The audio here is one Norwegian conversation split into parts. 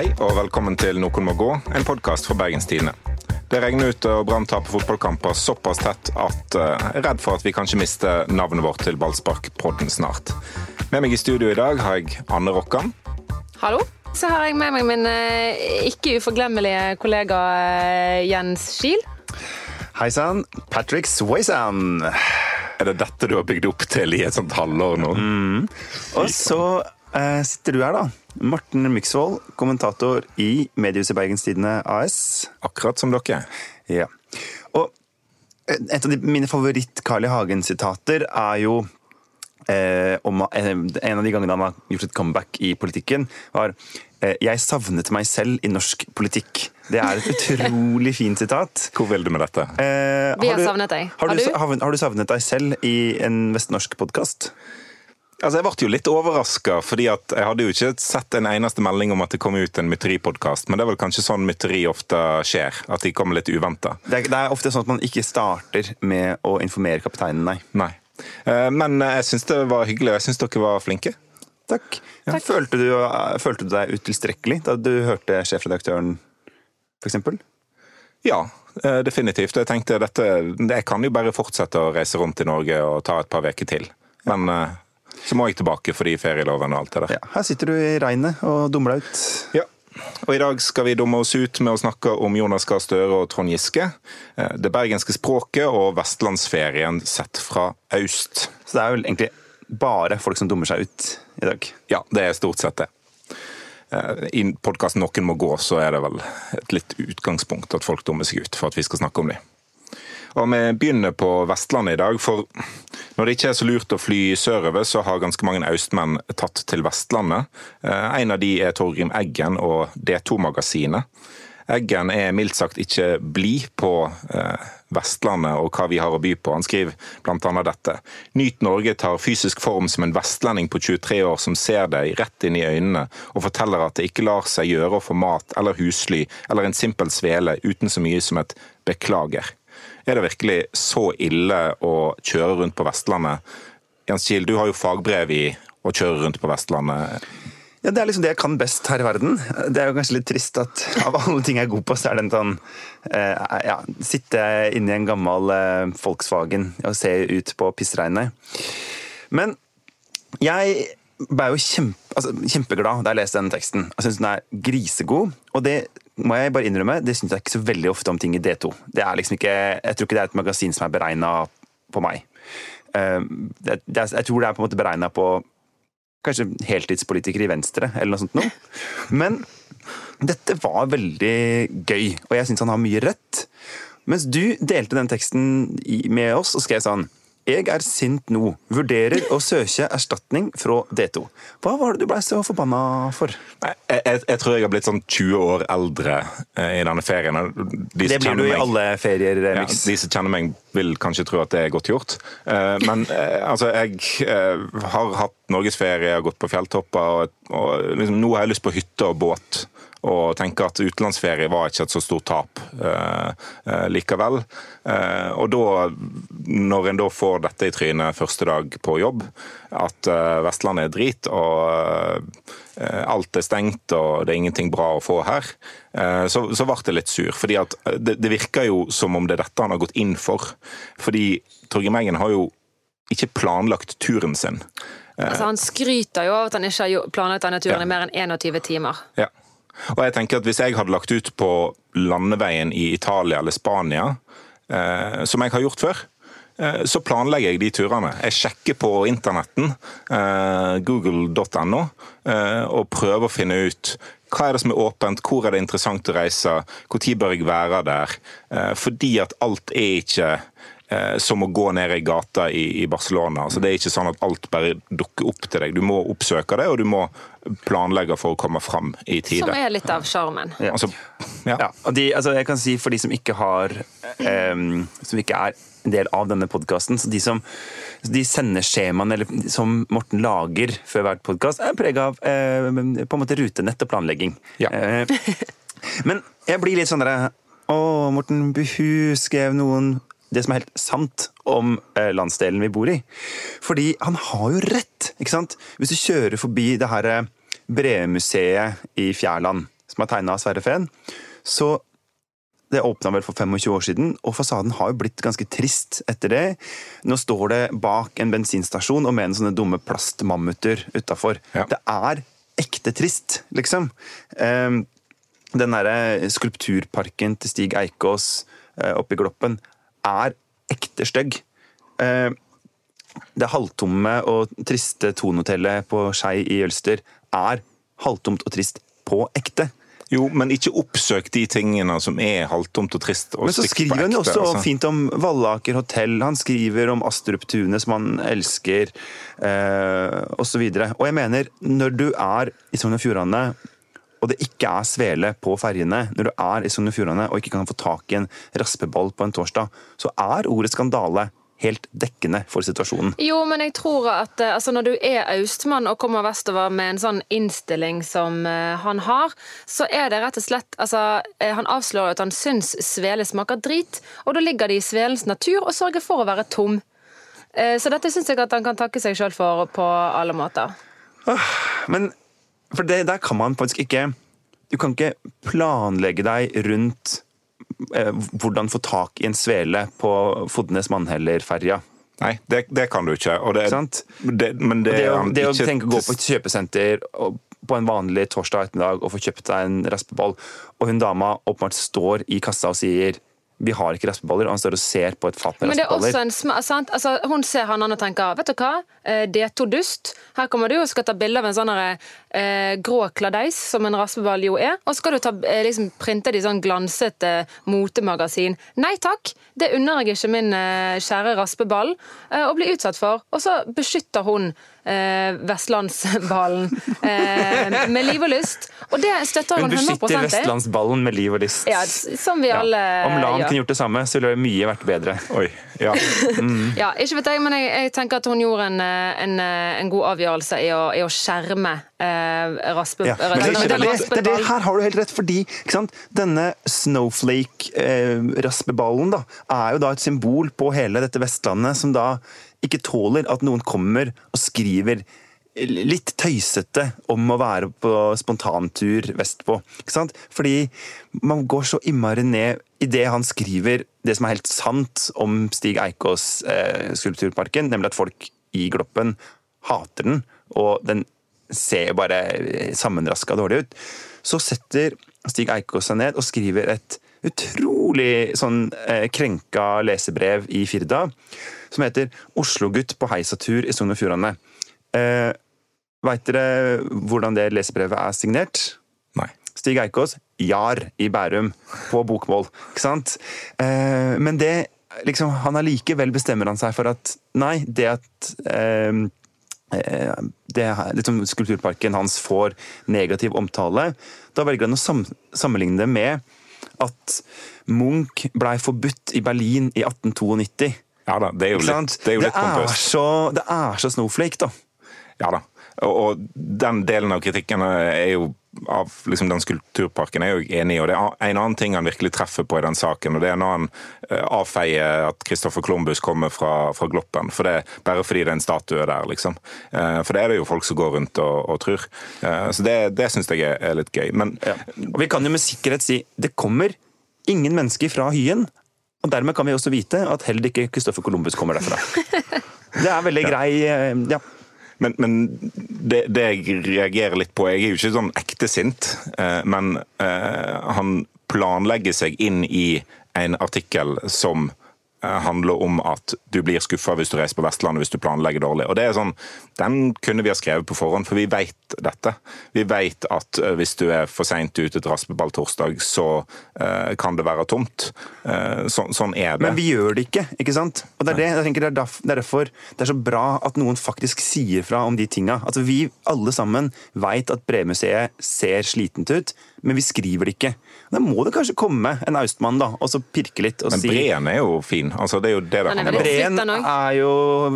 Hei og velkommen til Noen må gå, en podkast fra Bergenstidene. Det regner ut og Brann taper fotballkamper såpass tett at jeg er redd for at vi kanskje mister navnet vårt til Ballsparkpodden snart. Med meg i studio i dag har jeg Anne Rokkan. Hallo. Så har jeg med meg min uh, ikke uforglemmelige kollega uh, Jens Kiel. Hei sann, Patrick Swayzan. Er det dette du har bygd opp til i et sånt halvår nå? Mm. Og så sitter du her, da. Morten Myksvold, kommentator i Mediehuset Bergenstidene AS. Akkurat som dere. Ja. Og et av de, mine favoritt-Carl I. Hagen-sitater er jo eh, om eh, En av de gangene han har gjort et comeback i politikken, var eh, 'Jeg savnet meg selv i norsk politikk'. Det er et utrolig fint sitat. Hvor vil du med dette? Eh, Vi har, du, savnet deg. Har, har, du, har, du, savnet deg selv i en vestnorsk podkast? Altså, Jeg ble jo litt overraska, fordi at jeg hadde jo ikke sett en eneste melding om at det kom ut en mytteripodkast. Men det er vel kanskje sånn mytteri ofte skjer, at de kommer litt uventa. Det, det, er ofte sånn at man ikke starter med å informere kapteinen, nei. nei. Eh, men jeg syns det var hyggelig, og jeg syns dere var flinke. Takk. Ja. Takk. Følte, du, følte, du, deg utilstrekkelig da du hørte sjefredaktøren, f.eks.? Ja, eh, definitivt. Jeg tenkte dette Jeg kan jo bare fortsette å reise rundt i Norge og ta et par uker til. Men ja. Eh, så må jeg tilbake fordi ferieloven og alt det der. Ja, her sitter du i regnet og dummer deg ut. Ja. Og I dag skal vi dumme oss ut med å snakke om Jonas Gahr Støre og Trond Giske. Eh, det bergenske språket og vestlandsferien sett fra øst. Så det er vel egentlig bare folk som dummer seg ut i dag? Ja, det er stort sett det. Eh, I podkasten 'Noen må gå' så er det vel et litt utgangspunkt at folk dummer seg ut, for at vi skal snakke om dem. Og Vi begynner på Vestlandet i dag. for Når det ikke er så lurt å fly sørover, så har ganske mange austmenn tatt til Vestlandet. Eh, en av de er Torgrim Eggen og D2-magasinet. Eggen er mildt sagt ikke blid på eh, Vestlandet og hva vi har å by på. Han skriver bl.a. dette. Nyt Norge tar fysisk form som en vestlending på 23 år som ser deg rett inn i øynene og forteller at det ikke lar seg gjøre å få mat eller husly eller en simpel svele uten så mye som et beklager. Er det virkelig så ille å kjøre rundt på Vestlandet? Jens Kiel, du har jo fagbrev i å kjøre rundt på Vestlandet. Ja, Det er liksom det jeg kan best her i verden. Det er jo kanskje litt trist at av alle ting jeg er god på, så er det en sånn eh, ja, Sitte inni en gammel eh, Volkswagen og se ut på pissregnet. Men jeg ble jo kjempe, altså, kjempeglad da jeg leste denne teksten. Jeg syns den er grisegod. Og det må jeg bare innrømme, det syns jeg ikke så veldig ofte om ting i D2. Det er liksom ikke, Jeg tror ikke det er et magasin som er beregna på meg. Ehm, jeg tror det er på en måte beregna på kanskje heltidspolitikere i Venstre, eller noe sånt noe. Men dette var veldig gøy, og jeg syns han har mye rett. Mens du delte den teksten med oss og skrev sånn jeg er sint nå. Vurderer å søke erstatning fra D2. Hva var det du ble så forbanna for? Jeg, jeg, jeg, tror jeg har blitt sånn 20 år eldre eh, i denne ferien. De det blir du i meg, alle ferier, ja, De som kjenner meg, vil kanskje tro at det er godt gjort. Uh, men uh, altså, jeg uh, har hatt norgesferie, gått på fjelltopper, og, og liksom, nå har jeg lyst på hytte og båt og tenker at utenlandsferie var ikke et så stort tap likevel. Og da, når en da får dette i trynet første dag på jobb, at Vestlandet er drit og alt er stengt og det er ingenting bra å få her, så, så ble jeg litt sur. fordi at det, det, virker jo som om det er dette han har gått inn for. Fordi Torgeir Mengen har jo ikke planlagt turen sin. Altså, han skryter jo av at han ikke har planlagt denne turen ja. i mer enn 21 timer. Ja. Og jeg tenker at Hvis jeg hadde lagt ut på landeveien i Italia eller Spania, eh, som jeg har gjort før, eh, så planlegger jeg de turene. Jeg sjekker på internetten, eh, google.no, eh, og prøver å finne ut hva er det som er åpent, hvor er det interessant å reise, når bør jeg være der? Eh, fordi at alt er ikke Eh, som å gå ned i gata i, i Barcelona. Altså, det er ikke sånn at alt bare dukker opp til deg. Du må oppsøke det, og du må planlegge for å komme fram i tide. Som er litt av sjarmen. Ja. Altså, ja. ja de, altså, jeg kan si for de som ikke har um, Som ikke er en del av denne podkasten, så de som de sender skjemaene som Morten lager før hver podkast, er prega av eh, på en måte rutenett og planlegging. Ja. Eh, men jeg blir litt sånn derre Å, Morten Buhu skrev noen det som er helt sant om eh, landsdelen vi bor i. Fordi han har jo rett! ikke sant? Hvis du kjører forbi det her eh, bremuseet i Fjærland, som er tegna av Sverre Fehn. Så det åpna vel for 25 år siden, og fasaden har jo blitt ganske trist etter det. Nå står det bak en bensinstasjon og med en sånne dumme plastmammuter utafor. Ja. Det er ekte trist, liksom. Um, den derre skulpturparken til Stig Eikås uh, oppe i Gloppen er ekte stygg. Uh, det halvtomme og triste Thon-hotellet på Skei i Jølster er halvtomt og trist på ekte. Jo, men ikke oppsøk de tingene som er halvtomt og trist. Og Men så skriver han jo også altså. fint om Vallaker hotell, han skriver om Astrup Tunet som han elsker, eh, osv. Og, og jeg mener, når du er i Sogn og Fjordane og det ikke er svele på ferjene, når du er i Sogn og Fjordane og ikke kan få tak i en raspeball på en torsdag, så er ordet skandale helt dekkende for situasjonen. Jo, men jeg tror at eh, altså, når du er austmann og kommer vestover med en sånn innstilling som uh, han har, så er det rett og slett altså, eh, Han avslører at han syns svele smaker drit, og da ligger det i svelens natur å sørge for å være tom. Uh, så dette syns jeg at han kan takke seg sjøl for på alle måter. Men for det, der kan man faktisk ikke Du kan ikke planlegge deg rundt hvordan få tak i en svele på Fodnes Mannheller-ferja. Nei, det, det kan du ikke. Og det, Sant? det, men det, Det, å, det å tenke å gå på et kjøpesenter og på en vanlig torsdag ettermiddag og få kjøpt seg en raspeball, og hun dama åpenbart står i kassa og sier vi har ikke raspeballer, og han står og ser på et fat med Men det er også en sant? Altså, Hun ser han an og tenker vet du hva, det er to Dust. Her kommer du og skal ta bilde av en sånn eh, grå kladeis, som en raspeball jo er. Og så skal du ta, eh, liksom, printe det i sånn glansete motemagasin. Nei takk, det unner jeg ikke min eh, kjære raspeball eh, å bli utsatt for. Og så beskytter hun eh, Vestlandsballen eh, med liv og lyst. Og det støtter Hun hun beskytter. Vestlandsballen med liv og lyst. Ja, som vi Ja. alle Om LAN gjør. kunne gjort det samme, så ville det mye vært bedre. Oi, ja. Ja, ikke vet jeg, men jeg, jeg tenker at hun gjorde en, en, en god avgjørelse i å, i å skjerme raspe, Ja, men det, det, det, det, her har du helt rett, fordi denne snowflake-raspeballen da, er jo da et symbol på hele dette Vestlandet som da ikke tåler at noen kommer og skriver litt tøysete om å være på spontantur vestpå. Ikke sant? Fordi man går så innmari ned i det han skriver, det som er helt sant om Stig Eikås eh, skulpturparken, nemlig at folk i Gloppen hater den, og den ser bare sammenraska dårlig ut. Så setter Stig Eikås seg ned og skriver et utrolig sånn eh, krenka lesebrev i Firda, som heter 'Oslo-gutt på heisatur i Sogn og Fjordane'. Eh, Veit dere hvordan det lesebrevet er signert? Nei. Stig Eikås, Jar i Bærum, på bokmål. Ikke sant? Eh, men det liksom, Han allikevel bestemmer han seg for at nei, det at eh, eh, det, her- liksom, Skulpturparken hans får negativ omtale, da velger han å sam sammenligne det med at Munch blei forbudt i Berlin i 1892. Ja da, det er jo litt, det er jo litt det, er så, det er så snowflake, da. Ja da. Og, og den delen av kritikken er jo av liksom den skulpturparken er jeg jo enig i. og Det er en annen ting han virkelig treffer på i den saken, og det er når han eh, avfeier at Christopher Columbus kommer fra, fra Gloppen. For det, bare fordi det er en statue der, liksom. Eh, For det er det jo folk som går rundt og, og tror. Eh, Så det, det syns jeg er, litt gøy. Men Ja. Og vi kan jo med sikkerhet si det kommer ingen mennesker fra Hyen. Og dermed kan vi også vite at heller ikke Kristoffer Columbus kommer derfra. Det er veldig grei ja. Men, men det, det jeg reagerer litt på Jeg er jo ikke sånn ekte sint, eh, men eh, han planlegger seg inn i en artikkel som handler om at du blir skuffa hvis du reiser på Vestlandet hvis du planlegger dårlig. Og det er sånn, Den kunne vi ha skrevet på forhånd, for vi vet dette. Vi vet at eh, hvis du er for seint ute til raspeballtorsdag, så uh, kan det være tomt. Uh, så, sånn er det. Men vi gjør det ikke, ikke sant? Og det er, det, jeg tenker det er er derfor det er så bra at noen faktisk sier fra om de tinga. Altså, vi alle sammen veit at Bremuseet ser slitent ut, men vi skriver det ikke. Da må det kanskje komme en austmann da, og så pirke litt og Men si Breen er jo fin. altså Det er jo det det er handler om. Breen er jo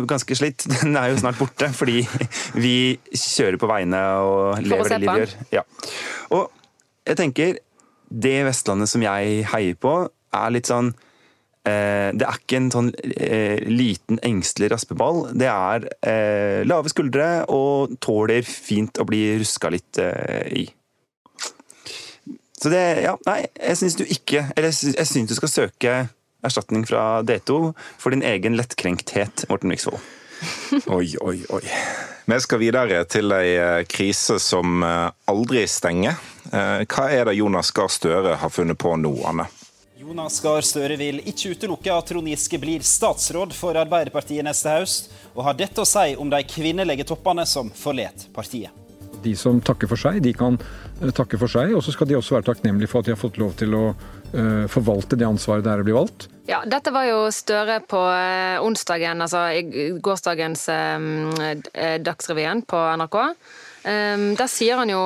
ganske slitt. Den er jo snart borte, fordi vi kjører på veiene og lever det livet vi gjør. Ja. Og jeg tenker, det Vestlandet som jeg heier på, er litt sånn eh, Det er ikke en sånn eh, liten, engstelig raspeball. Det er eh, lave skuldre og tåler fint å bli ruska litt eh, i. Så det, ja, nei, jeg syns du ikke Eller jeg syns du skal søke erstatning fra D2 for din egen lettkrenkthet, Morten Wiksvold. Oi, oi, oi. Vi skal videre til ei eh, krise som eh, aldri stenger. Eh, hva er det Jonas Gahr Støre har funnet på nå, Anne? Jonas Gahr Støre vil ikke utelukke at Trond Giske blir statsråd for Arbeiderpartiet neste høst, og har dette å si om de kvinnelige toppene som forlater partiet. De som takker for seg, de kan takke for seg, og så skal de også være takknemlige for at de har fått lov til å uh, forvalte det ansvaret det er å bli valgt. Ja, dette var jo Støre på uh, onsdagen, altså i gårsdagens Dagsrevyen på NRK. Der sier han jo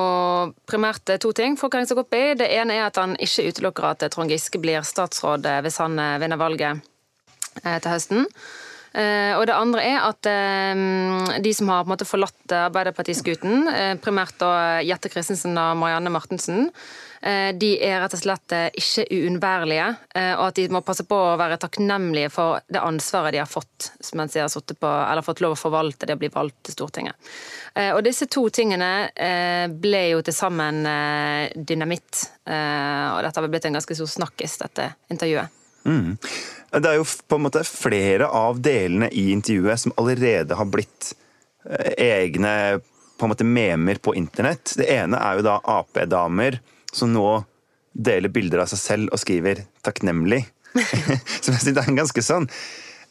primært to ting. folk har seg opp i. Det ene er at han ikke utelukker at Trond Giske blir statsråd hvis han vinner valget til høsten. Uh, og det andre er at uh, de som har på en måte forlatt Arbeiderpartiskuten, uh, primært da Jette Christensen og Marianne Martensen, Eh, de er rett og slett eh, ikke uunnværlige, eh, og at de må passe på å være takknemlige for det ansvaret de har fått mens de har på, fått lov å forvalte det å bli valgt til Stortinget. Og disse to tingene ble jo til sammen dynamitt, og dette har blitt en ganske stor snakkis, dette intervjuet. Mm. Det er jo på en måte flere av delene i intervjuet som allerede har blitt egne på en måte memer på internett. Det ene er jo da Ap-damer som nå deler bilder av seg selv og skriver 'takknemlig'. som jeg synes er en ganske sånn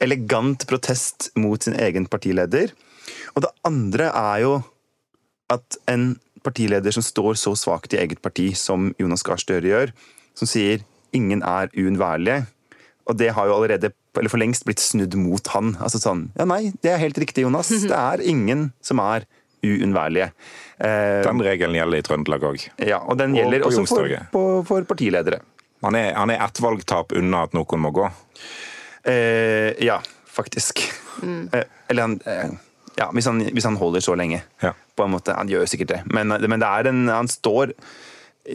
elegant protest mot sin egen partileder. Og det andre er jo at en partileder som står så svakt i eget parti som Jonas Gahr Støre gjør, som sier 'ingen er uunnværlige', og det har jo allerede eller for lengst blitt snudd mot han. Altså sånn Ja, nei, det er helt riktig, Jonas. Det er ingen som er uunnværlige. Eh, den regelen gjelder i Trøndelag òg. Ja, og den gjelder og også for, på, for, partiledere. Han er, han er ett valgtap unna at noen må gå? Eh, ja, faktisk. Mm. Eh, eller han eh, Ja, hvis han, hvis han, holder så lenge. Ja. På en måte. Han gjør sikkert det, men, men det er en, han står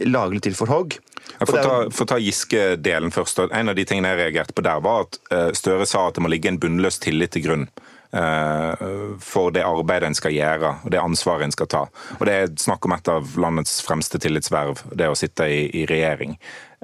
laglig til for hogg. For å ta, ta Giske-delen først. En av de tingene jeg reagerte på der, var at eh, Støre sa at det må ligge en bunnløs tillit til grunn Eh, for det arbeidet en skal gjøre og det ansvaret en skal ta. Og Det er snakk om et av landets fremste tillitsverv, det å sitte i, i regjering.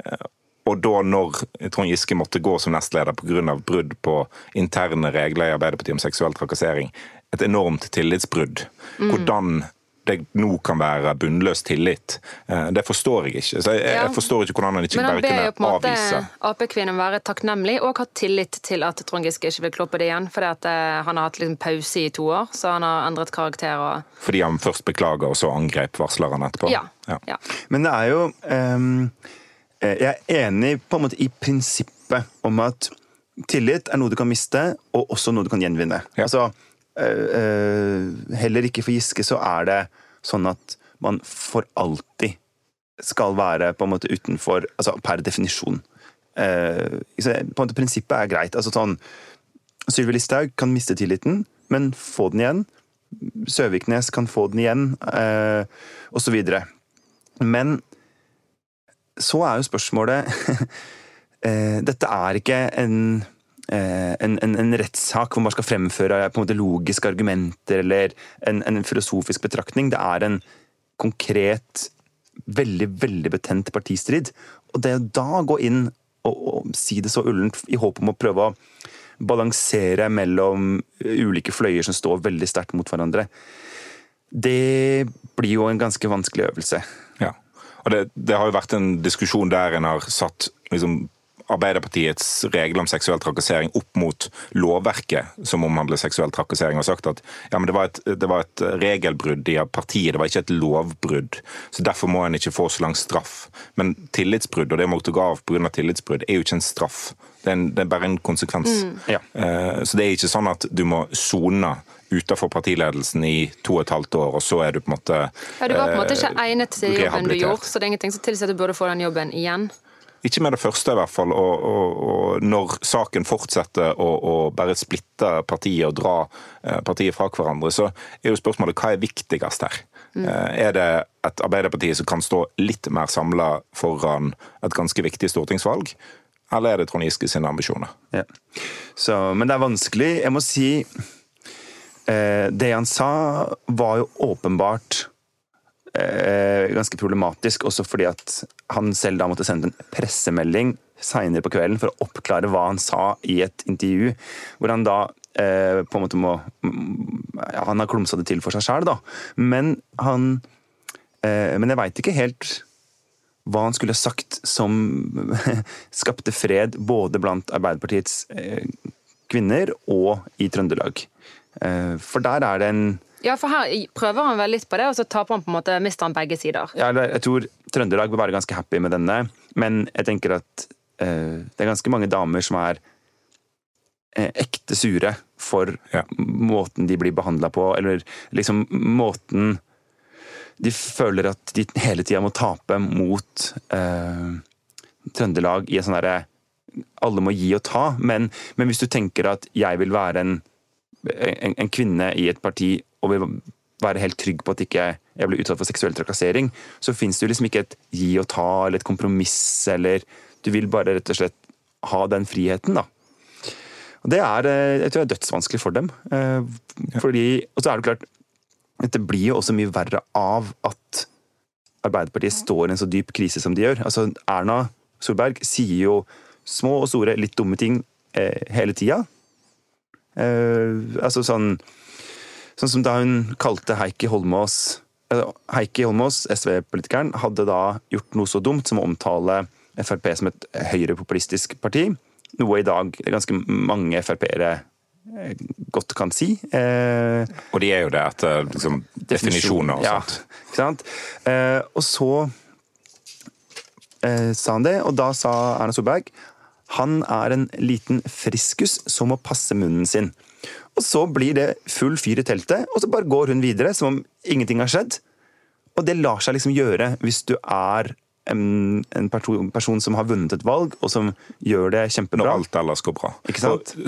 Eh, og da når Trond Giske måtte gå som nestleder pga. brudd på interne regler i Arbeiderpartiet om seksuell trakassering, et enormt tillitsbrudd. Mm. Hvordan det nå kan være bunnløs tillit. Eh, det forstår jeg ikke. Så jeg, ja. jeg forstår ikke hvordan han ikke bare kunne avvise. Men han ber jo på en måte Ap-kvinnen være takknemlig og ha tillit til at Trond Giske ikke vil kloppe det igjen. Fordi at eh, han har hatt liksom pause i to år, så han har endret karakter. Og... Fordi han først beklager, og så angrep varsleren etterpå? Ja. ja. ja. Men det er jo um, Jeg er enig på en måte i prinsippet om at tillit er noe du kan miste, og også noe du kan gjenvinne. Ja. Altså, heller ikke for Giske så er det sånn at man for alltid skal være på en måte utenfor altså Per definisjon. Uh, på en måte Prinsippet er greit. altså sånn Sylvi Listhaug kan miste tilliten, men få den igjen. Søviknes kan få den igjen, uh, osv. Men så er jo spørsmålet uh, Dette er ikke en Eh, en, en, en rettssak hvor man skal fremføre på en måte logiske argumenter eller en, en filosofisk betraktning. Det er en konkret, veldig veldig betent partistrid. Og det å da gå inn og, og si det så ullent i håp om å prøve å balansere mellom ulike fløyer som står veldig sterkt mot hverandre, det blir jo en ganske vanskelig øvelse. Ja, og det, det har jo vært en diskusjon der en har satt liksom Arbeiderpartiets regler om seksuell trakassering opp mot lovverket som omhandler seksuell trakassering, og sagt at ja, det var, et, det, var et, regelbrudd i partiet, det var ikke et lovbrudd. så Derfor må en ikke få så lang straff. Men tillitsbrudd, og det måtte gå av pga. tillitsbrudd, er jo ikke en straff. Det er, en, det er bare en konsekvens. Mm. Ja. Uh, så det er ikke sånn at du må sone utenfor partiledelsen i to og et halvt år, og så er du på en måte Ja, Du var på en måte ikke eh, egnet til jobben du gjorde, så det er ingenting som tilsier at du burde få den jobben igjen? Ikke med det første, i hvert fall. Og, og, og når saken fortsetter å, bare splitte partiet og dra eh, partiet fra hverandre, så er jo spørsmålet hva er viktigst her? Mm. Eh, er det et Arbeiderparti som kan stå litt mer samla foran et ganske viktig stortingsvalg? Eller er det Trond Giske sine ambisjoner? Ja. Så, men det er vanskelig. Jeg må si eh, Det han sa, var jo åpenbart ganske problematisk, også fordi at han selv da måtte sende en pressemelding seinere på kvelden for å oppklare hva han sa i et intervju, hvor han da eh, på en måte må ja, Han har klumsa det til for seg sjæl, da. Men han eh, Men jeg veit ikke helt hva han skulle sagt som skapte fred både blant Arbeiderpartiets eh, kvinner og i Trøndelag. Eh, for der er det en Ja, for her prøver han vel litt på det, og så taper han på en måte, mister han begge sider. ja, Jeg tror Trøndelag vil være ganske happy med denne, men jeg tenker at uh, det er ganske mange damer som er uh, ekte sure for Ja. måten de blir behandla på, eller liksom måten De føler at de hele tida må tape mot eh, Trøndelag i en sånn derre Alle må gi og ta, men, men hvis du tenker at jeg vil være en, en, en kvinne i et parti og vil være helt trygg på at ikke jeg blir utsatt for seksuell trakassering, så fins det jo liksom ikke et gi og ta eller et kompromiss eller Du vil bare rett og slett ha den friheten, da. Og det er, eh, jeg tror det er dødsvanskelig for dem. Eh, Fordi, og så er det klart, dette blir jo også mye verre av at Arbeiderpartiet står i en så dyp krise som de gjør. Altså, Erna Solberg sier jo små og store, litt dumme ting eh, hele tida. Eh, altså sånn Sånn som da hun kalte Heikki Holmås Heikki Holmås, SV-politikeren, hadde da gjort noe så dumt som å omtale Frp som et høyrepopulistisk parti. Noe i dag ganske mange Frp-ere eh, godt kan si. Eh, Og de er jo det etter liksom, definisjoner og ja, sånt. ikke sant? Eh, og så eh, sa han det, og da sa Erna Solberg han er en liten friskus som må passe munnen sin. Og så blir det full fyr i teltet, og så bare går hun videre som om ingenting har skjedd. Og det lar seg liksom gjøre hvis du er en, en perso- person som har vunnet et valg, og som gjør det kjempebra. Når alt ellers går bra.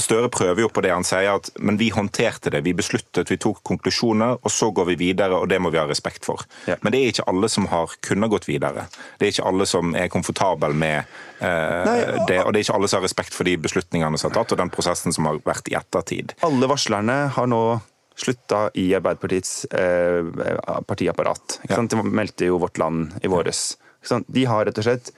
Støre prøver jo på det han sier, at men vi håndterte det. Vi besluttet, vi tok konklusjoner, og så går vi videre, og det må vi ha respekt for. Ja. Men det er ikke alle som har kunnet gått videre. Det er ikke alle som er komfortabel med eh, Nei, det, og det er ikke alle som har respekt for de beslutningene som er tatt, og den prosessen som har vært i ettertid. Alle varslerne har nå slutta i Arbeiderpartiets eh, partiapparat. Ikke sant? De meldte jo Vårt Land i våres. Ikke sant? De har rett og slett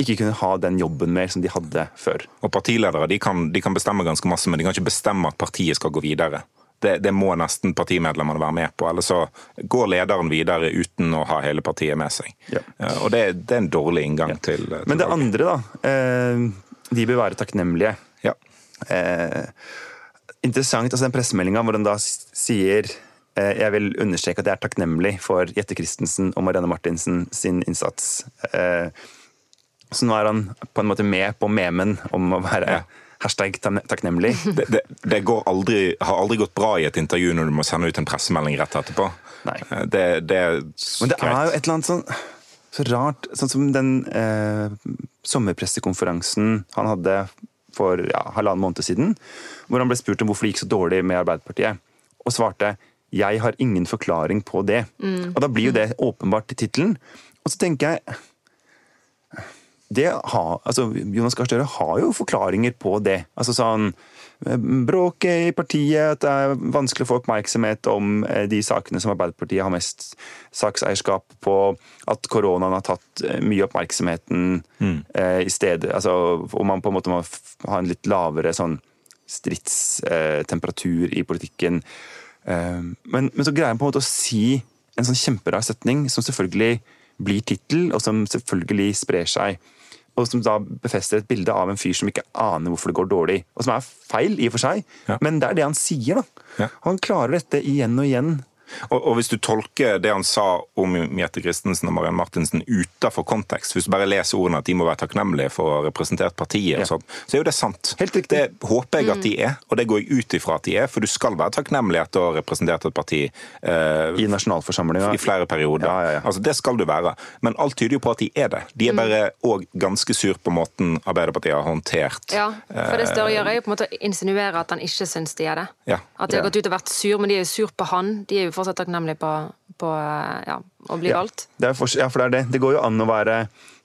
ikke kunnet ha den jobben mer som de hadde før. Og partiledere de kan, de kan bestemme ganske masse, men de kan ikke bestemme at partiet skal gå videre. Det, det må nesten partimedlemmene være med på, Eller så går lederen videre uten å ha hele partiet med seg. Ja. Eh, Og det, det er en dårlig inngang til, til Men det valget. andre, da. Eh, de bør være takknemlige. Ja. Eh, interessant, altså den pressemeldinga hvor den da sier eh, jeg vil understreke at jeg er takknemlig for Jette Christensen og Marianne Martinsen sin innsats. Eh, så nå er han på en måte med på memen om å være hashtag takknemlig. Det, det, det går aldri, har aldri gått bra i et intervju når du må sende ut en pressemelding rett etterpå. Nei. Eh, Det, det er Men det er jo et eller annet sånn så rart, sånn som den eh, sommerpressekonferansen han hadde for ja, halvannen måned siden, hvor han ble spurt om hvorfor det gikk så dårlig med Arbeiderpartiet, og svarte 'jeg har ingen forklaring på det'. Og da blir jo det åpenbart i tittelen. Og så tenker jeg det har, altså Jonas Gahr Støre har jo forklaringer på det. Altså sånn eh, Bråket i partiet, at det er vanskelig å få oppmerksomhet om eh, de sakene som Arbeiderpartiet har mest sakseierskap på. At koronaen har tatt eh, mye oppmerksomheten eh, i stedet. Altså, om man på en måte må ha en litt lavere sånn stridstemperatur i politikken. Eh, men, men så greier han på en måte å si en sånn kjemperar setning som selvfølgelig blir tittel, og som selvfølgelig sprer seg. Og som da befester et bilde av en fyr som ikke aner hvorfor det går dårlig. Og som er feil, i og for seg, Ja. men det er det han sier. da. Ja. Han klarer dette igjen og igjen. Og, og hvis du tolker det han sa om Mjette Christensen og Mariann Martinsen utenfor kontekst, hvis du bare leser ordene at de må være takknemlige for å ha representert partiet, Ja. og sånt, så er jo det sant. Helt riktig. Det håper jeg at de er, og det går jeg ut ifra at de er, for du skal være takknemlig etter å ha representert et parti eh, I nasjonalforsamlinga. i flere perioder. Ja, ja, ja. Altså, det skal du være. Men alt tyder jo på at de er det. De er bare òg ganske sur på måten Arbeiderpartiet har håndtert Ja, for det Støre gjør, er jo på en måte å insinuere at han ikke syns de er det. Ja. At de har gått ut og vært sur, men de er jo sur på han. De er jo fortsatt takknemlig på, på ja, å bli Ja. valgt. Det er for, ja, for det er det. Det går jo an å være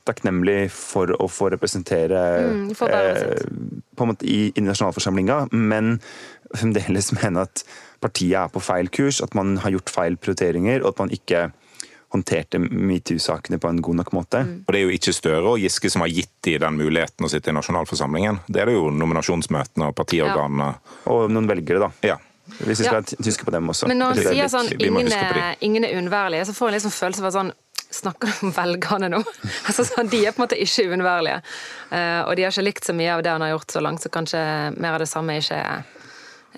takknemlig for å få representere Mm, for eh, på en måte i, i nasjonalforsamlinga, men fremdeles mene at partiet er på feil kurs, at man har gjort feil prioriteringer, og at man ikke håndterte metoo-sakene på en god nok måte. Og det er jo ikke Støre og Giske som har gitt de den muligheten å sitte i nasjonalforsamlingen. Det er det jo nominasjonsmøtene og partiorganene. Og noen velgere, da. Ja. Hvis vi skal tyske på dem også. Men når han er sier sånn ingen er, ingen er uunnværlige, så får en liksom følelse av at sånn Snakker du om velgerne nå? Altså sånn, De er på en måte ikke uunnværlige. Uh, og de har ikke likt så mye av det han har gjort så langt, så kanskje mer av det samme ikke er,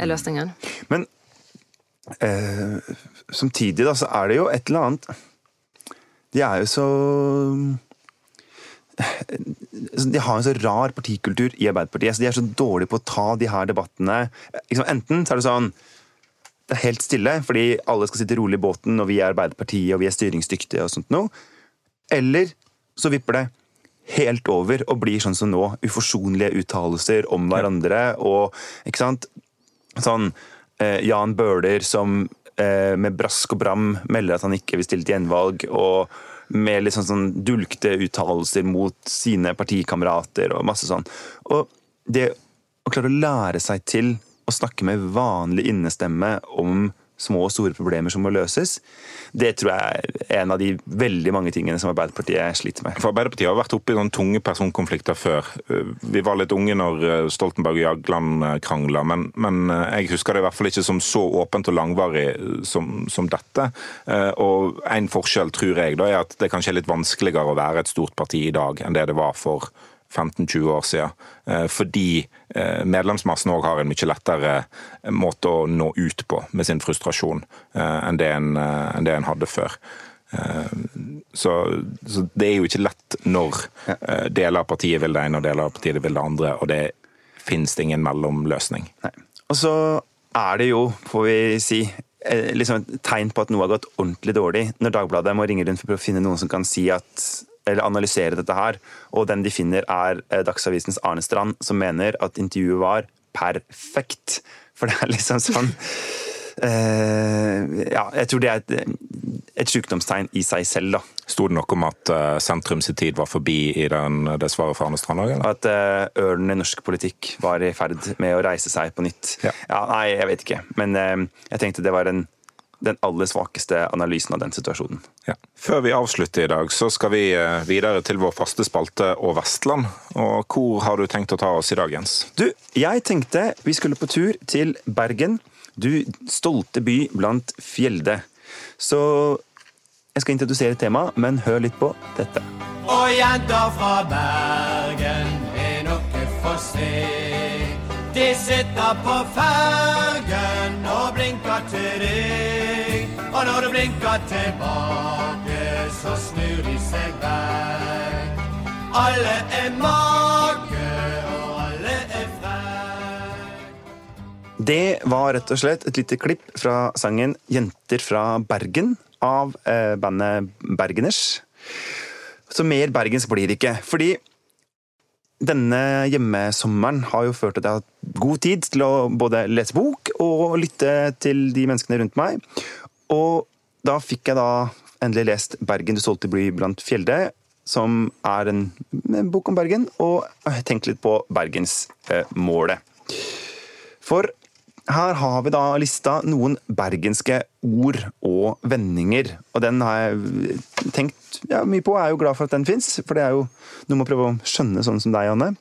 er løsningen. Men uh, samtidig da, så er det jo et eller annet De er jo så De har en så rar partikultur i Arbeiderpartiet. så De er så dårlige på å ta de her debattene. Liksom, enten så er det sånn det er helt stille, fordi alle skal sitte rolig i båten, og vi er Arbeiderpartiet og vi er styringsdyktige og sånt noe. Eller så vipper det helt over og blir sånn som nå. Uforsonlige uttalelser om hverandre og ikke sant? Sånn eh, Jan Bøhler som eh, med brask og bram melder at han ikke vil stille til gjenvalg, og med sånn, sånn dulgte uttalelser mot sine partikamerater og masse sånn. Og det å klare å lære seg til å snakke med vanlig innestemme om små og store problemer som må løses, det tror jeg er en av de veldig mange tingene som Arbeiderpartiet sliter med. For Arbeiderpartiet har vært oppe i noen tunge personkonflikter før. Vi var litt unge når eh, Stoltenberg og Jagland krangla, men, men eh, jeg husker det i hvert fall ikke som så åpent og langvarig som, som dette. Eh, Og En forskjell tror jeg da er at det kanskje er litt vanskeligere å være et stort parti i dag enn det det var for 15-20 år siden. Eh, Fordi eh, medlemsmassen òg har en mye lettere måte å nå ut på med sin frustrasjon eh, enn det en, eh, enn det en hadde før. Eh, Så, så det er jo ikke lett når eh, deler av partiet vil det ene og deler av partiet vil det andre, og det finnes det ingen mellomløsning. Nei. Og så er det jo, får vi si, eh, liksom et tegn på at noe har gått ordentlig dårlig, når Dagbladet må ringe rundt for å finne noen som kan si at eller analysere dette her, og den de finner er eh, Dagsavisens Arne Strand, som mener at intervjuet var perfekt. For det er liksom sånn Uh, Ja, jeg tror det er et, et sykdomstegn i seg selv, da. Sto det noe om at uh, sentrum sin tid var forbi i den, det svaret fra Arne Strand òg? At uh, ørnen i norsk politikk var i ferd med å reise seg på nytt. Ja. nei, jeg vet ikke. Men uh, jeg tenkte det var en, den aller svakeste analysen av den situasjonen. Ja. Før vi avslutter i dag, så skal vi eh, videre til vår faste spalte og Vestland. Og hvor har du tenkt å ta oss i dag, Jens? Du, jeg tenkte vi skulle på tur til Bergen. Du stolte by blant fjelde. Så jeg skal introdusere temaet, men hør litt på dette. Og jenter fra Bergen er noe for se. De sitter på fergen og blinker til deg. Og når du blinker tilbake, så snur de seg vekk. Alle er make, og alle er frekk. Det var rett og slett et lite klipp fra sangen 'Jenter fra Bergen' av eh, bandet Bergeners. Så mer bergensk blir det ikke. Fordi denne hjemmesommeren har jo ført til at jeg har hatt god tid til å både lese bok og lytte til de menneskene rundt meg. Og da fikk jeg da endelig lest 'Bergen du solgte bly blant fjelde', som er en, bok om Bergen, og tenkt litt på bergensmålet. For her har vi da lista noen bergenske ord og vendinger. Og den har jeg tenkt ja, mye på, og er jo glad for at den fins. For det er jo noe med å prøve å skjønne sånn som deg, Anne.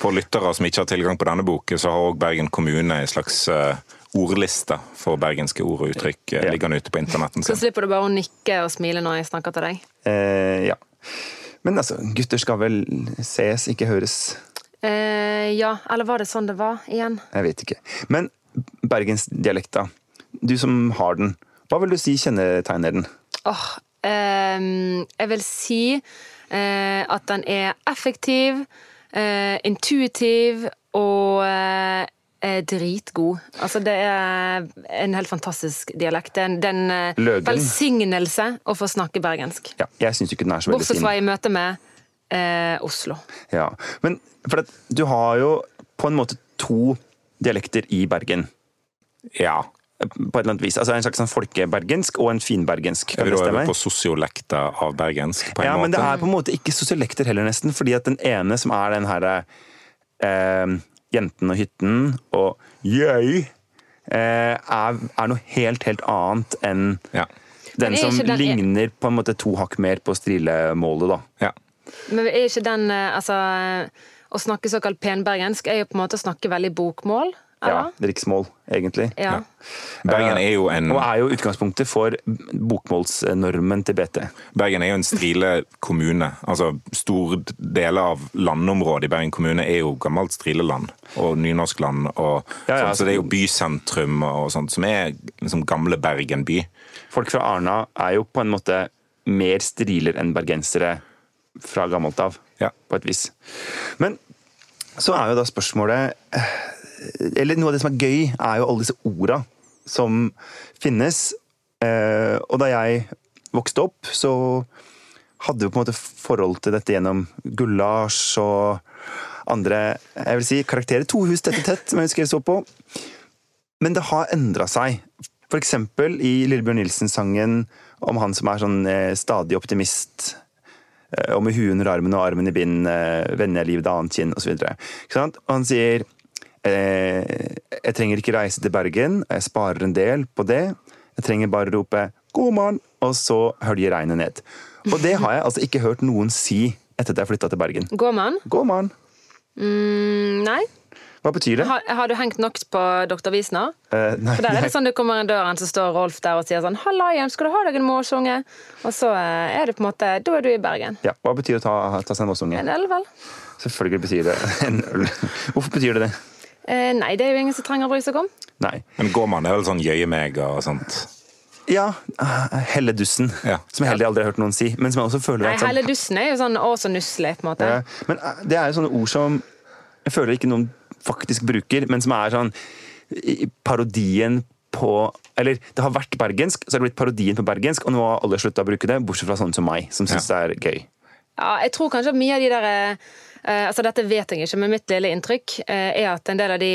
For lyttere som ikke har tilgang på denne boken, så har òg Bergen kommune en slags eh, ordliste for bergenske ord og uttrykk eh, Ja. liggende ute på internetten Så slipper du bare å nikke og smile når jeg snakker til deg. Eh, ja. Men altså, gutter skal vel ses, ikke høres. Eh, ja, eller var det sånn det var igjen? Jeg vet ikke. Men bergensdialekta, du som har den, hva vil du si kjennetegner den? Åh, ehm, jeg vil si eh, at den er effektiv, eh, intuitiv og eh, dritgod. Altså, det er en helt fantastisk dialekt. Det er en, en eh, velsignelse å få snakke bergensk. Ja, jeg syns ikke den er så veldig Bortsett fra i møte med eh, Oslo. Ja. Men for at du har jo på en måte to dialekter i Bergen. Ja. På et eller annet vis. Altså En slags sånn folkebergensk og en finbergensk. Er Kan det stemme. på sosiolekter av bergensk? på en Ja, måte? men det er på en måte ikke sosiolekter heller, nesten. Fordi at den ene som er den herre eh, Jenten og hytten og jøy eh, er, er noe helt, helt annet enn Ja. Den som den- ligner på en måte to hakk mer på strilemålet, da. Ja. Men er ikke den eh, Altså, å snakke såkalt penbergensk er jo på en måte å snakke veldig bokmål, Ja, riksmål, egentlig. Ja. Bergen er jo en Og er jo utgangspunktet for bokmålsnormen til BT. Bergen er jo en strile kommune. Altså, Store deler av landområdet i Bergen kommune er jo gammelt strileland og nynorskland. Og Ja, ja, sånn, så det er jo bysentrum og sånt, som er liksom gamle Bergen by. Folk fra Arna er jo på en måte mer striler enn bergensere fra gammelt av, Ja. på et vis. Men så er jo da spørsmålet eh, Eller noe av det som er gøy, er jo alle disse orda som finnes. Eh, Og da jeg vokste opp, så hadde vi på en måte forhold til dette gjennom Gulasj og andre jeg vil si, karakterer. To hus tett i tett, som jeg husker jeg så på. Men det har endra seg. For eksempel i Lillebjørn Nilsen-sangen om han som er sånn eh, stadig optimist. Eh, Og med huet under armen og armen i bind, eh, vender jeg livet et annet kinn osv. Og han sier eh, Jeg trenger ikke reise til Bergen, jeg sparer en del på det. Jeg trenger bare rope 'god morgen', og så høljer regnet ned. Og det har jeg altså ikke hørt noen si etter at jeg flytta til Bergen. God morgen? God morgen. Mm, nei. Hva betyr det? Har, har du hengt nok på Dr. Wiesner? Uh, nei, For der er det sånn du kommer inn døren, så står Rolf der og sier sånn 'Halla, hjem, skal du ha deg en morsunge?' Og så eh, er det på en måte Da er du i Bergen. Ja, hva betyr å ta, ta seg en morsunge? En øl, vel? Selvfølgelig betyr det en øl. Hvorfor betyr det det? Uh, nei, det er jo ingen som trenger å bry seg om. Nei. Men går man det er vel sånn jøye meg og sånt. Ja, eh, helledussen, Ja. som jeg heller aldri har hørt noen si. Men som jeg også føler Nei, at sånn, Helledussen er jo sånn å, så nusselig, på en måte. Ja, Men det er jo sånne ord som jeg føler ikke noen faktisk bruker, men som er sånn parodien på Eller det har vært bergensk, så har det blitt parodien på bergensk, og nå har alle slutta å bruke det, bortsett fra sånne som meg, som syns det er gøy. Ja, jeg tror kanskje at mye av de der eh, altså Dette vet jeg ikke, men mitt lille inntrykk eh, er at en del av de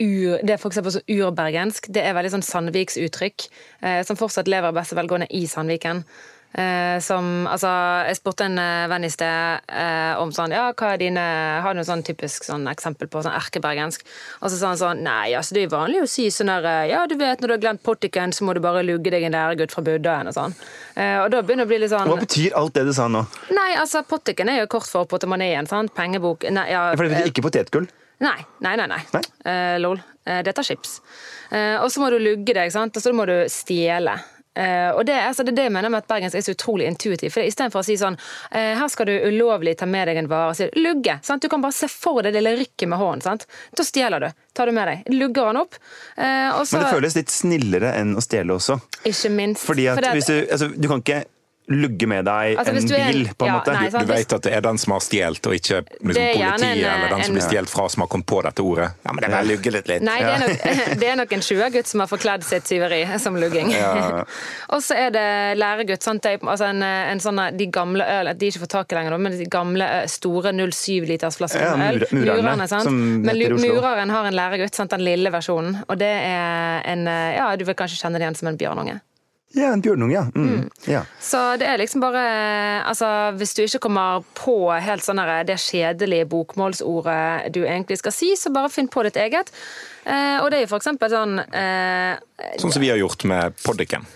ur, det er for så urbergensk. Det er veldig sånn Sandviksuttrykk, eh, som fortsatt lever beste velgående i Sandviken. Eh, som, altså, Jeg spurte en eh, venn i sted eh, om sånn Ja, hva er dine Har du noe sånn typisk sånn eksempel på sånn erkebergensk? Og så sa han sånn Nei, altså det er vanlig å si sånn der eh, Ja, du vet når du har glemt pottiken, så må du bare lugge deg en læregutt fra Buddhaen og sånn. Eh, og da begynner det å bli litt sånn Hva betyr alt det du sa nå? Nei, altså pottiken er jo kort for portemoneen, sant? Pengebok Nei, ja, For det er betyr ikke potetgull. nei, nei, nei. nei. Nei? Eh, lol. Dette er chips. Eh, og så må du lugge deg, sant? og så må du stjele. Eh, og det, altså, det er det jeg mener med at bergensk er så utrolig intuitivt. For Istedenfor å si sånn eh, Her skal du ulovlig ta med deg en vare. Si, lugge. Sant? Du kan bare se for deg det lille rykket med hånden. Sant? Da stjeler du. Tar du med deg. Lugger han opp. Eh, og så, Men det føles litt snillere enn å stjele også. Ikke minst. Fordi at Fordi at hvis du, altså, du kan ikke lugge med deg Altså, en er bil, på en ja, måte. nei, sant. Du vet at det er den som har stjålet, og ikke liksom, politiet en, eller den som en- blir stjålet fra, som har kommet på dette ordet. Ja, men det er bare lugge litt litt. Nei, det er, nok, det er nok en 20-gutt som har forkledd sitt tyveri som lugging. Ja. og så er det læregutt. Sant? Det er, altså en, en sånn, de gamle øl De ikke får tak i lenger, men de gamle store 07-litersflaskene Ja, med øl. mur- murerne, sant? Men mureren har en læregutt, sant? den lille versjonen. Og det er en Ja, du vil kanskje kjenne det igjen som en bjørnunge. Ja, en bjørnunge, ja. Mm. ja. Så det er liksom bare altså, Hvis du ikke kommer på helt sånn det kjedelige bokmålsordet du egentlig skal si, så bare finn på ditt eget. Eh, og det er jo for eksempel sånn eh, Sånn som vi har gjort med poddiken.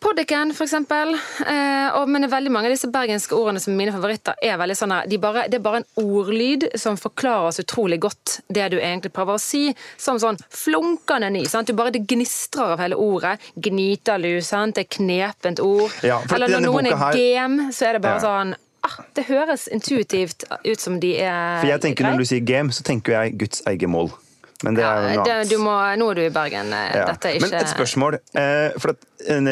Poddiken, eksempel. Eh, og, men veldig mange av disse bergenske ordene som er mine favoritter, er veldig sånn de bare, Det er bare en ordlyd som forklarer oss utrolig godt det du egentlig prøver å si. Som sånn flunkende ny. Sant? Du bare, Det gnistrer av hele ordet. Gnitalu, sant? det er knepent ord. Ja, Eller når noen er her- game, så er det bare Ja. sånn ah, Det høres intuitivt ut som de er For jeg tenker. Når du sier game, så tenker jeg Guds eget mål. Men det er noe annet. du må, Nå er du i Bergen. eh, Ja. Dette er ikke Men et spørsmål. Eh, for at,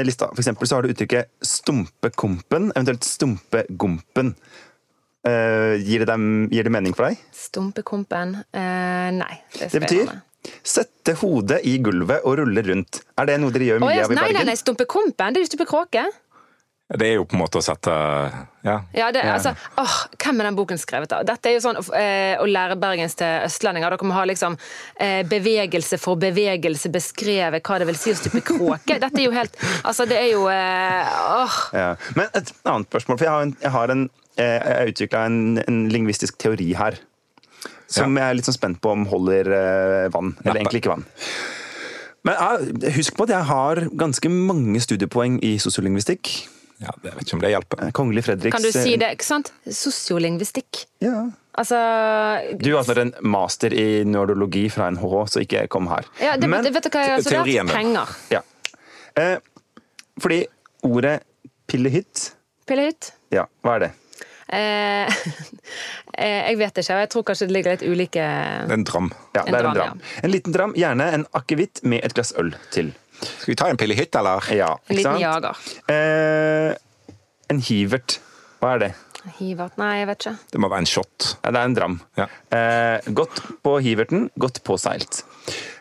lista, for eksempel, så har du uttrykket stumpekompen, eventuelt stumpegompen. Eh, gir, det dem, gir det mening for deg? Stumpekompen eh, Nei. Det det betyr sette hodet i gulvet og rulle rundt. Er det noe dere gjør mye mye yes. av i nei, nei, nei, nei, stumpekompen, det er jo stumpekråke. Det er jo på en måte å sette Ja. Ja, det, altså, åh, Hvem er den boken skrevet av? Dette er jo sånn eh, å lære bergens til østlendinger. Dere må ha liksom eh, bevegelse for bevegelse beskrevet hva det vil si å stupe kråke. Dette er jo helt Altså, det er jo eh, åh. Ja. Men et annet spørsmål, for jeg har, en, jeg har en, eh, jeg utvikla en, en lingvistisk teori her. Som jeg er litt sånn spent på om holder eh, vann. Eller Neppe. egentlig ikke vann. Men ja, husk på at jeg har ganske mange studiepoeng i sosiolingvistikk. Ja, det vet ikke om det hjelper. Kongelig Fredriks Kan du si det? ikke sant? Sosiolingvistikk. Ja. Altså Du har altså en master i neurologi fra NHH, så ikke kom her. ja, det, Men Vet du hva jeg har studert? Penger. ja. Eh, fordi ordet pillehytt Pillehytt. Ja, hva er det? Eh, eh, jeg vet ikke, og jeg tror kanskje det ligger litt ulike en dram. Ja, En det er en dram, dram. En liten dram, gjerne en akevitt med et glass øl til. Skal vi ta en pille hytt, eller? Ja, En liten jager. Eh, en hivert. Hva er det? Hivert? Nei, jeg vet ikke. Det må være en shot. Ja, det er en dram. Ja. Eh, godt på hiverten, godt påseilt.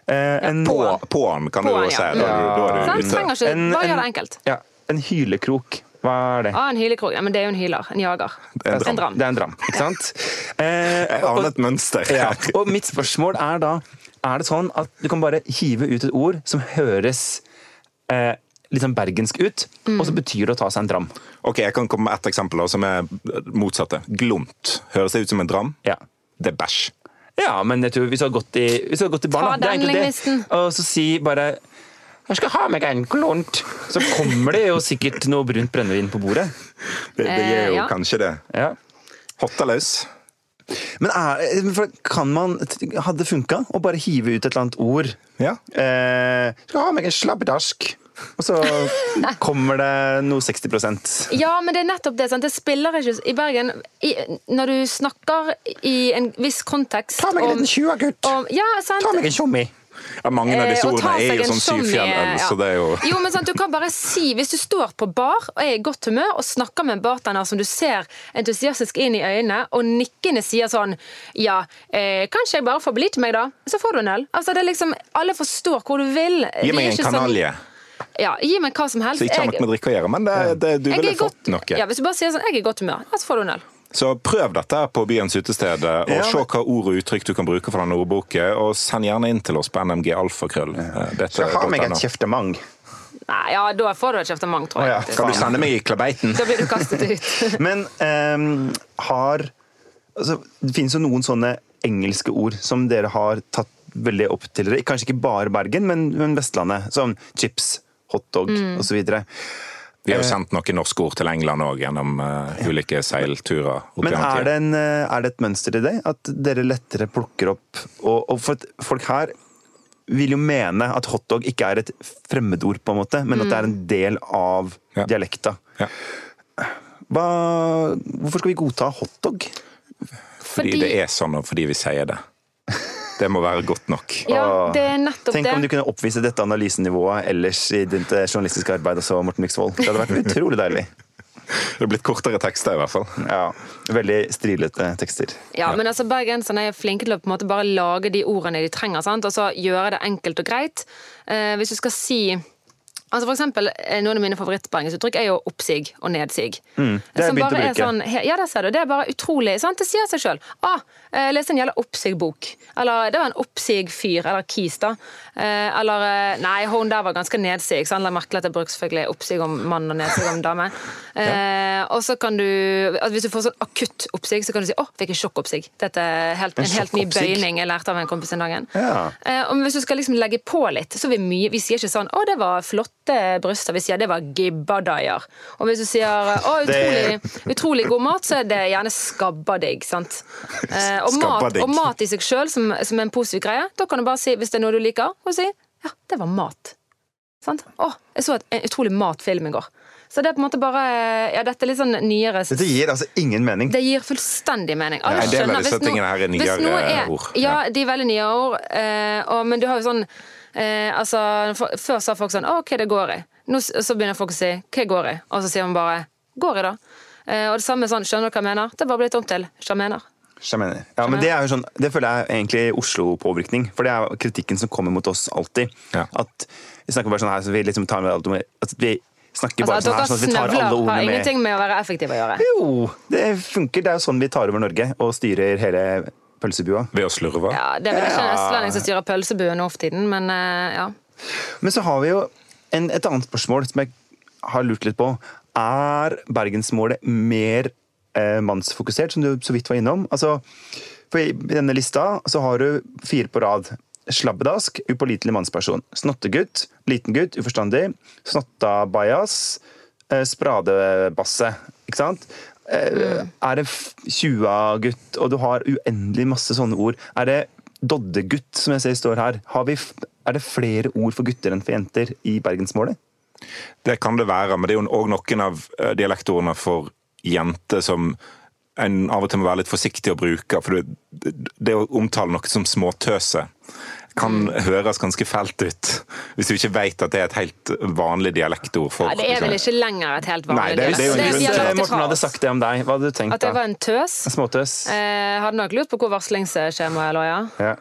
Eh, en, På, på'n, kan På'n, du jo ja. si. Da, er da er du ute. Trenger ikke En- Bare gjør det enkelt. Ja, en hylekrok. Hva er det? Ah, en hylekrok. Ja, men det er jo en hyler. En jager. er en dram. En dram. Det er en dram, ikke sant? Eh, Jeg aner et mønster. ja, og mitt spørsmål er da Er det sånn at du kan bare hive ut et ord som høres eh, litt sånn bergensk ut, Mm. og så betyr det å ta seg en dram? Ok, Jeg kan komme med ett eksempel da, som er motsatte. Glunt. Høres det ut som en dram? Ja. Det er bæsj. Ja, men jeg tror hvis du har gått i, hvis du har gått i barna. Ta det er den, egentlig det. Og så si bare jeg skal ha meg en glunt. Så kommer det jo sikkert noe brunt brennevin på bordet. Det, det gjør jo Eh, ja. kanskje det. Ja. Hottelaus. Men er, kan man Hadde det funka å bare hive ut et eller annet ord? Ja. Eh, skal ha meg en slabbedask. Og så kommer det noe 60% Ja, men det er nettopp det. Sant? Det spiller ikke i Bergen i, Når du snakker i en viss kontekst Ta meg en liten tjuagutt. Ja. Ta meg en tjommi. Ja, mange av disse Eh, ordene er jo sånn syvfjelløl, ja. så det er jo Jo, men sant, du kan bare si, Hvis du står på bar og er i godt humør og snakker med en bartender som du ser entusiastisk inn i øynene, og nikkende sier sånn Ja, eh, kanskje jeg bare får bli til meg, da? Så får du en øl. Altså, det er liksom, Alle forstår hvor du vil. Gi meg en sånn- kanalje. Ja, gi meg hva som helst. Så ikke har noe med drikke å gjøre, men det, det, du ville fått noe. Ja, Hvis du bare sier sånn 'jeg er i godt humør', så får du en øl. Så prøv dette på Byens utested, og Ja, se hva ord og uttrykk du kan bruke fra denne ordboken. Og send gjerne inn til oss på NMG Alfakrøll. Eh, har Skal er meg et kjeftemang. Nei, ja, Da får du et kjeftemang, tror jeg. Oh, ja. Kan du sende meg i klabeiten? Da blir du kastet ut. Men um, har altså, Det finnes jo noen sånne engelske ord som dere har tatt veldig opp til dere. Kanskje ikke bare Bergen, men, men Vestlandet. Som chips, hotdog Mm. osv. Vi har jo sendt noen norske ord til England òg, gjennom uh, ulike seilturer. Men er det, en, eh, er det et mønster i det? At dere lettere plukker opp Og, og for folk her vil jo mene at hotdog ikke er et fremmedord, på en måte, men at det er en del av Ja. dialekta. Ja. Hva, hvorfor skal vi godta hotdog? Fordi, Fordi- det er sånn, og fordi vi sier det. Det må være godt nok. Ja, det er nettopp Tenk det. om du kunne oppvise dette analysenivået ellers i ditt eh, journalistiske arbeid også, Morten Myksvold. Det hadde vært utrolig deilig. Det hadde blitt kortere tekster, i hvert fall. Ja, Veldig strilete tekster. Ja, men altså Bergenserne er flinke til å på en måte bare lage de ordene de trenger, sant? og så gjøre det enkelt og greit. Eh, hvis du skal si Altså for eksempel, eh, Noen av mine favorittbergensuttrykk er jo oppsig og nedsig. Mm, det har jeg begynt å bruke. Sånn, ja, det ser du. Det er bare utrolig. sant? Det sier seg sjøl. Ah, jeg leste en jævla oppsig-bok. Eller det var en oppsig-fyr. Eller kis, da. Eh, eller eh, Nei, hun der var ganske nedsig. Sant? La merke til at jeg bruker selvfølgelig oppsig om mann og nedsig om dame. Eh, og så kan du altså Hvis du får sånn akutt oppsig, så kan du si 'Å, fikk en sjokkoppsig'. Dette er helt, en, En helt ny bøyning jeg lærte av en kompis en dagen. Ja. Eh, og hvis du skal liksom legge på litt, så vi mye Vi sier ikke sånn 'Å, det var flotte bryster'. Vi sier 'det var gibbadaier'. Og hvis du sier 'Å, utrolig, utrolig god mat', så er det gjerne skabbadigg. sant? Eh, og, mat, og mat i seg sjøl som, som en positiv greie, da kan du bare si, hvis det er noe du liker, og si 'ja, det var mat'. Sant? Å, jeg så en utrolig matfilm i går. Så det er på en måte bare Ja, dette er litt sånn nyere Dette gir altså ingen mening. det gir fullstendig mening. Alle Ja, en del av disse tingene her er nyere er- ord. Ja, Ja. de er veldig nye ord. Eh, og, men du har jo sånn eh, altså, for, Før sa folk sånn 'Å, hva det går i?' Nå så begynner folk å si 'Hva går i?' Og så sier man bare 'Går i', da. Eh, og det samme sånn 'Skjønner du hva jeg mener?' Det er bare blitt om til 'Sjamener'. Sjamener. Ja, men det, er jo sånn, det føler jeg er egentlig Oslo-påvirkning. For det er jo kritikken som kommer mot oss alltid. Ja. At vi snakker bare sånn her, så vi liksom tar med alt om At vi snakker Altså, bare altså, sånn her, sånn at vi tar alle har ordene med. ingenting med å være effektive å gjøre. Jo, det funker. Det er jo sånn vi tar over Norge og styrer hele pølsebua. Ved å slurve. Ja, Det er vel ikke en Ja. østlending som styrer pølsebua nå for tiden, men eh, ja. Men så har vi jo en, et annet spørsmål som jeg har lurt litt på. Er bergensmålet mer eh, mannsfokusert, som du så vidt var innom? Altså, for I denne lista så har du fire på rad. Slabbedask, upålitelig mannsperson. Snottegutt, liten gutt, uforstandig. Snottabajas, eh, spradebasse. Ikke sant? Eh, Er det f- 20-gutt, og du har uendelig masse sånne ord. Er det doddegutt, som jeg ser står her? Har vi, er det flere ord for gutter enn for jenter i bergensmålet? Det kan det være, men det er jo òg noen av eh, dialektordene for jente som en av og til må være litt forsiktig å bruke. For det, det- det å omtale noe som småtøse kan høres ganske fælt ut, hvis du ikke vet at det er et helt vanlig dialektord. For, ja, det er vel ikke lenger et helt Nei, vanlig det er- det jo en dialekt. grunn de har til- lagt det Morten hadde sagt det om deg. Hva hadde du tenkt At jeg var en tøs. En Småtøs? Eh, hadde nok lurt på hvor varslingsskjemaet lå, ja. Ja.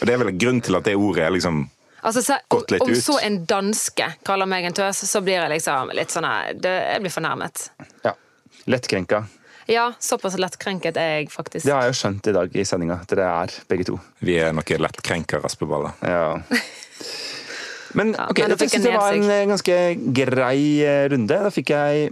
Og det er vel en grunn til at det ordet er liksom Altså, så, om, Gått litt om ut. så en danske kaller meg en tøs, så blir jeg liksom litt sånn her, Jeg blir fornærmet. ja. Lettkrenka. Ja, såpass lettkrenket er jeg faktisk. Det har jeg jo skjønt i dag i sendinga, at dere er begge to. Vi er noen lettkrenka raspeballer. Ja. Men Ja, men dette synes jeg var en eh, ganske grei eh, runde. Da fikk jeg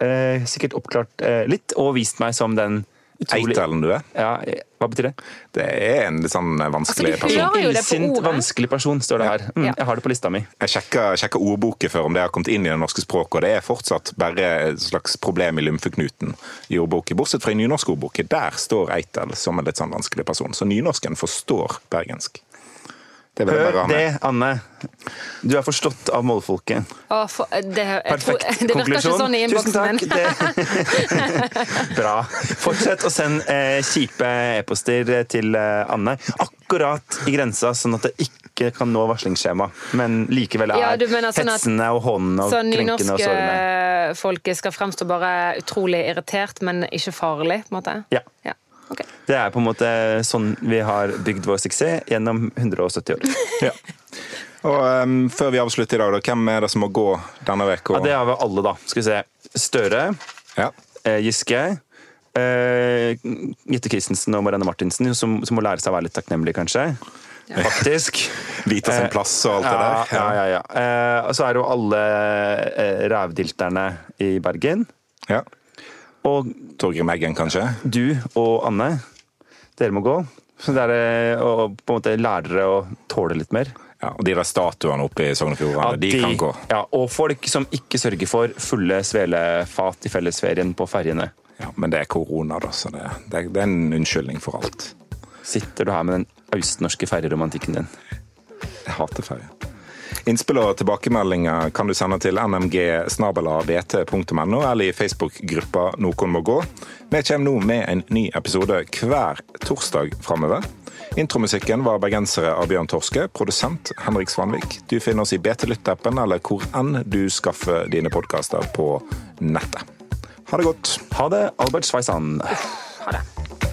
eh, sikkert oppklart eh, litt, og vist meg som den Eitelen du er. Ja, hva betyr det? Det er en litt sånn vanskelig Altså, person. Illsint, vanskelig person, står det her. Mm, Ja. Jeg har det på lista mi. Jeg sjekka, sjekka ordboken før om det har kommet inn i det norske språket, og det er fortsatt bare et slags problem i lymfeknuten i ordboken. Bortsett fra i nynorskordboken. Der står Eitel som en litt sånn vanskelig person. Så nynorsken forstår bergensk. Det vil jeg Hør bare ha med. det, Anne. Du er forstått av målfolket. Å, for, det, jeg tror, det konklusjon. sånn i Tusen takk. Det... Bra. Fortsett å sende eh, kjipe e-poster til eh, Anne. Akkurat i grensa, sånn at det ikke kan nå varslingsskjema. Men likevel er Ja, mener sånn at- hetsende og hånende og sånn, krenkende og sårende. Nynorskfolket skal fremstå bare utrolig irritert, men ikke farlig, på en måte? Ja. ja. Ok. Det er på en måte sånn vi har bygd vår suksess gjennom 170 år. Ja. Og um, Før vi avslutter i dag, da, hvem er det som må gå denne uka? Ja, det har vi alle, da. Skal vi se. Støre, Ja. eh, Giske, eh, Gitte Christensen og Marianne Martinsen, som, som må lære seg å være litt takknemlig, kanskje. Faktisk. Vite sin plass og alt det der. ja, ja, ja. Eh, og så er det jo alle eh, rævdilterne i Bergen. Ja. Og Torgrim Eggen, kanskje? du og Anne, dere må gå. Så det er eh, å på en måte lære dere å tåle litt mer. Ja, og de der statuene oppe i Sogn og Fjordane, de, kan gå. Ja, og folk som ikke sørger for fulle svelefat i fellesferien på ferjene. Ja, men det er korona, da, så det, det, det er en unnskyldning for alt. Sitter du her med den østnorske ferjeromantikken din? Jeg hater ferie. Innspill og tilbakemeldinger kan du sende til nmg.bt.no eller i Facebook-gruppa Noen må gå. Vi kommer nå med en ny episode hver torsdag framover. Intromusikken var bergensere av Bjørn Torske, produsent Henrik Svanvik. Du finner oss i BT Lytt-appen eller hvor enn du skaffer dine podkaster på nettet. Ha det godt. Ha det, Albert Sveisan. Ha det.